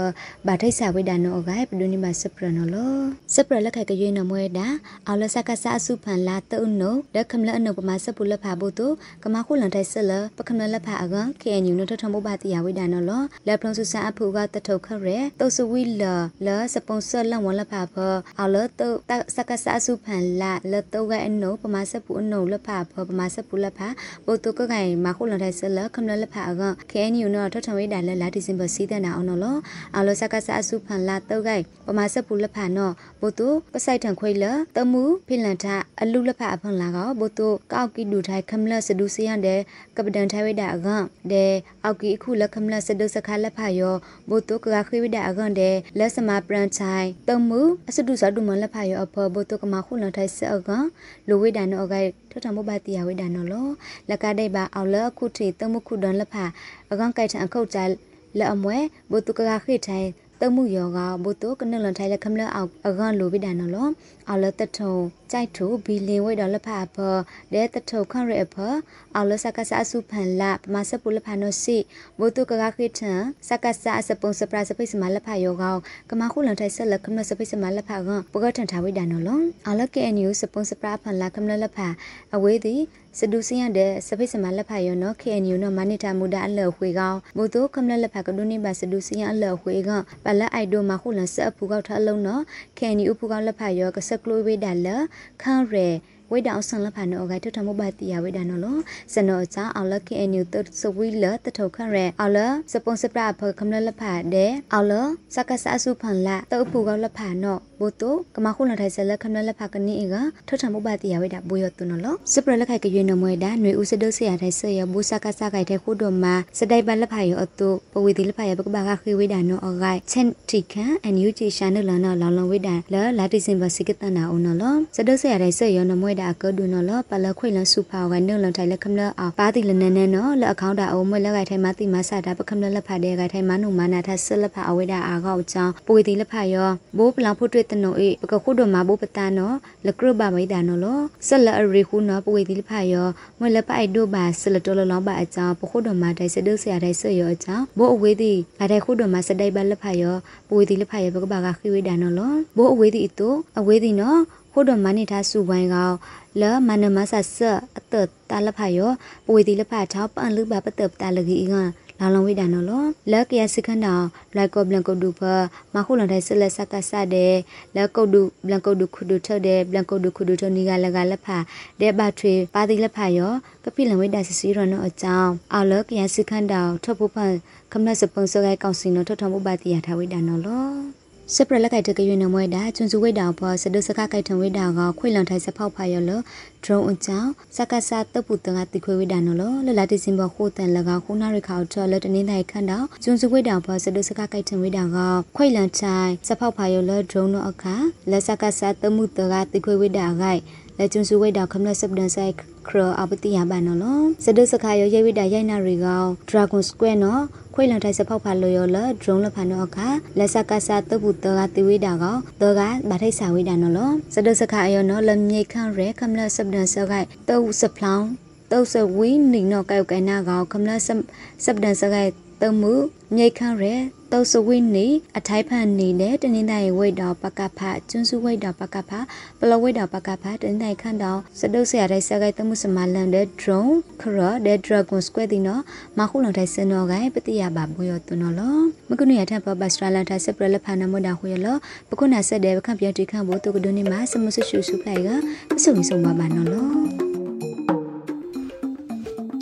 ဘာထိုက်ဆဝိဒါနောအကိုင်ပဒုနိမစပရနောလောစပရလက်ခိုင်ကရွေးနမွဲတာအော်လစကဆအစုဖန်လာတုံနိုလက်ခမလအနုပမာစပူလက်ဖာဘုတုကမခုလန်ထိုင်ဆလပခမလက်ဖာအကန် KNU နထထမဘတိယဝိဒါနောလောလက်ဖလုံစုဆန်အဖူကတထုခရဲတုတ်ဆဝီလလစပွန်ဆာလန်ဝလဖာဖအော်လတုစကဆအစုဖန်လာလတုကအနုပမာစပူအနုလက်ဖာဖပမာစပူလက်ဖာဘုတုကကိုင်မခုလန်ထိုင်ဆလခမလက်ဖာအကန် KNU နထထဝိဒါလက်လာဒီဇင်ဘာစီးတဲ့နာအောင်နော်အော်လစကဆအစုဖန်လာတုကိုင်ပမာစပူလက်ဖာနော်ဘုတုပဆိုင်ထန်ခွေလတမှုဖိလန်ထအလူလက်ဖာအဖန်လာကောဘုတုကောက်ကီဒူထိုင်ခမလက်စဒူစီယန်တဲ့ကပဒန်ထိုင်ဝိဒါအကန်တဲ့အောက်ကီအခုလက်ခမလက်စဒုစခါလက်ဖာယောဘုတုကကခိဝိဒါအကန်တဲ့လက်စမပရန်ချိုင်တမှုအစဒုစဒုမလက်ဖာယောအဖောဘုတုကမခုလန်ထိုင်စအကန်လိုဝိဒါနောအကိုင်ထထမဘတိယဝိဒါနောလောလက်ကဒိဘာအော်လခုထေတမှုခုဒန်လက်ဖာအကန်ကိုက်ထန်အခုတ်ကြလက်အမွဲဘုတုကကခိထိုင် တမှုယောကဘုတုကနလန်ထိုင်လက်ခမလအောက်အကန်လိုဝိဒါနောလောအော်လတထုံကြိုက်ထူဘီလင်ဝိဒေါ်လဖာဖဒဲတထုခန့်ရဖအော်လစကဆာစုဖန်လာပမစပူလဖာနိုစီဘိုတုကကခိထံစကဆာစပုံစပရာစပိစမလဖာယောကောကမခုလန်ထိုင်ဆက်လက်ခမစပိစမလဖာကပကထန်ထားဝိဒါနော်လောအော်လကေအန်ယူစပုံစပရာဖန်လာခမလလဖာအဝေးသည် စဒူစင်းရတဲ့စပိစမလက်ဖာယောနော် KNU နော်မနိတာမူဒါအလော်ခွေကောင်းဘိုတိုကမလလက်ဖာကဒုနိဘာစဒူစင်းရအလော်ခွေကပလက်အိုက်ဒိုမခုလန်စအဖူကောက်ထအလုံးနော် KNU ဖူကောက်လက်ဖာယောကစကလိုဝေဒါလခန့်ရဲဝိဒါအောင်ဆန်လဖာနောဂိုင်ထထမဘတိယဝိဒါနောလောစနောချာအောင်လကေအန်ယူတစဝီလတထောခရဲအောင်လစပွန်စပရာဖခမလလဖာတဲ့အောင်လစကဆအစုဖန်လာတောဖူကောလဖာနောဘိုတိုကမခုလထိုင်ဆလခမလလဖာကနီကထထမဘတိယဝိဒါဘူယတုနောလောစပရလခိုင်ကရွေနမွေဒါຫນွေဥစဒုဆရာထိုင်ဆရဘူစကဆခိုင်တဲ့ခုဒိုမာစတိုင်ပလဖာယောအတုပဝေတိလဖာယဘကဘာခခေဝိဒါနောအဂိုင်ချန်တီခန်အန်ယူဂျီရှာနလနာလောင်လောင်ဝိဒါလလာတိစင်ဘစိကတနာအုံနောလောစဒုဆရာထိုင်ဆရနမွေဒါကဒုနောလောပလခွေလဆူဖာဝနုလထိုင်လခမလအပါတိလနနနောလအခေါင်းတာအုံမွေလခိုင်ထိုင်မတိမဆတာပခမလလဖာတဲ့ခိုင်ထိုင်မနုမနာထဆလဖာအဝိဒါအာကောက်ချောင်းပဝေတိလဖာယောဘိုးပလံဖို့တွေ့တနောအေပကခုဒမဘိုးပတနောလကရဘမိဒါနောလောဆလအရီခုနောပဝေတိလဖာယောမွေလပိုက်ဒိုဘာဆလတော်လောဘာအချောင်းပခုဒမတိုင်စဒုဆရာတိုင်ဆယောအချောင်းဘိုးအဝေးတိအတိုင်ခုဒမစတိုင်ဘလဖာယောပဝေတိလဖာယောပကဘာကခိဝေဒါနောလောဘိုးအဝေးတိအတူအဝေးတိနောခုဒမနိထားစုဝိုင်းကောလမနမဆဆအတတလဖာယောပဝေတိလဖာထောပန်လူဘာပတပတလဂီက လာလုံးဝိဒါနော်လောလက်ကရစခန္ဓာလိုက်ကောဘလန်ကုတ်ဒူဖမခုလန်တိုင်းဆလက်စကဆတဲ့လက်ကုတ်ဒူဘလန်ကုတ်ဒူခုဒူထတဲ့ဘလန်ကုတ်ဒူခုဒူထနီကလကလက်ဖာတဲ့ဘထွေပါတိလက်ဖာယောကပိလန်ဝိဒါစစီရနောအကြောင်းအော်လက်ကရစခန္ဓာထဖို့ဖန်ခမနစပုံစကဲကောင်စီနောထထမှုပါတိယထားဝိဒါနော်လော စပရလက်ကိုက်တကရွေနမွဲတာကျွန်းစုဝိတာဘောစဒုစကကိုက်ထံဝိတာကခွေလွန်ထိုင်စဖောက်ဖာရလဒရုံအကြောင်းစကဆာတပုတငါတိခွေဝိတာနော်လလတိစင်ဘခိုတန်လကခုနာရခါထော်လတနေတိုင်းခန့်တော့ကျွန်းစုဝိတာဘောစဒုစကကိုက်ထံဝိတာကခွေလွန်ထိုင်စဖောက်ဖာရလဒရုံနောအခါလက်စကဆာတမှုတကတိခွေဝိတာဂိုက် လက်ကျွန်းစုဝိတာခမလစပဒန်ဆိုင်ခရအပတိယဘာနော်စဒုစခါရရိဝိတာရိုက်နာရီကောင် Dragon Square နော်ခွေလန်ထိုင်စဖောက်ဖာလိုရောလဒရုံလဖာနောအခါလက်စကဆာတပုတကတိဝိတာကောတောကဗထိုက်စာဝိတာနော်လစဒုစခါယောနော်လမြိတ်ခန့်ရဲခမလစပဒန်ဆခိုက်တောစဖလောင်းတောစဝီနိနောကောက်ကဲနာကောခမလစစပဒန်ဆခိုက်တမှုမြိတ်ခန့်ရဲ တောစဝိနီအထိုက်ဖန်နီနဲ့တနင်္သာရီဝိတ်တော်ပကဖကျွန်းစုဝိတ်တော်ပကဖပလဝိတ်တော်ပကဖတနင်္သာရီခန့်တော်စတုဆရာတဲ့ဆကိုက်တမှုစမလန်တဲ့ drone ခရတဲ့ dragon square တင်တော့မခုလုံတဲ့စင်တော်ကပတိယပါဘွေရသွနော်လောမကုနရထပ်ပပစထရာလန်ထိုင်စပရလဖာနမဒခွေလောပခုနာဆက်တဲ့ပခန့်ပြတိခန့်ဖို့တုကဒုနေမှာစမဆရှုစုပလိုက်ကပစုံစုံပါပါနော်လော